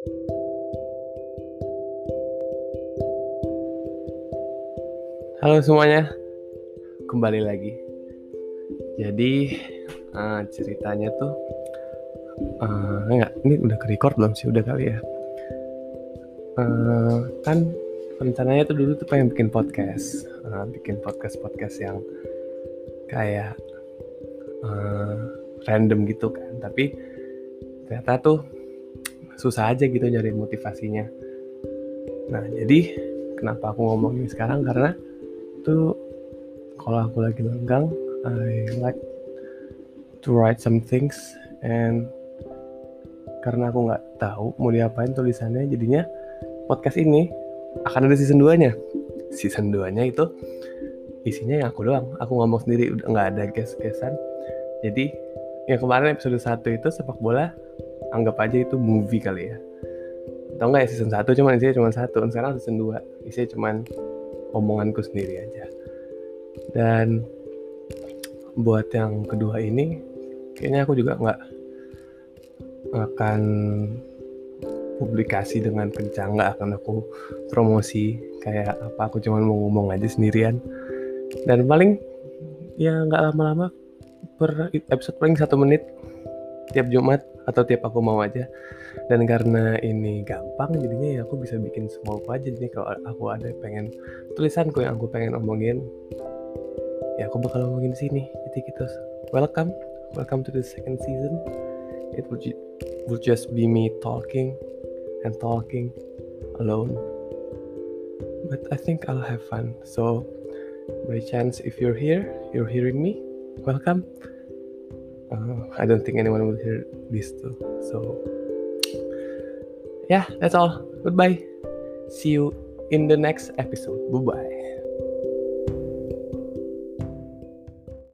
Halo semuanya, kembali lagi. Jadi uh, ceritanya tuh uh, enggak, ini udah ke record belum sih? Udah kali ya. Uh, kan rencananya tuh dulu tuh pengen bikin podcast, uh, bikin podcast podcast yang kayak uh, random gitu kan. Tapi ternyata tuh susah aja gitu nyari motivasinya. Nah jadi kenapa aku ngomong ini sekarang? Karena itu kalau aku lagi lenggang I like to write some things and karena aku nggak tahu mau diapain tulisannya jadinya podcast ini akan ada season 2 nya season 2 nya itu isinya yang aku doang. Aku ngomong sendiri udah nggak ada guest-guestan. Jadi yang kemarin episode 1 itu sepak bola anggap aja itu movie kali ya. Atau enggak ya season 1 cuman isinya cuma satu sekarang season 2 isinya cuman omonganku sendiri aja. Dan buat yang kedua ini kayaknya aku juga nggak akan publikasi dengan kencang nggak akan aku promosi kayak apa. Aku cuma mau ngomong aja sendirian. Dan paling ya nggak lama-lama episode paling satu menit tiap Jumat atau tiap aku mau aja. Dan karena ini gampang jadinya ya aku bisa bikin semua aku aja. Jadi kalau aku ada pengen tulisanku yang aku pengen omongin ya aku bakal omongin sini. Jadi gitu. Welcome. Welcome to the second season. It will, will just be me talking and talking alone. But I think I'll have fun. So by chance if you're here you're hearing me. Welcome uh, I don't think anyone will hear this too so yeah, that's all. Goodbye. See you in the next episode. Bye bye.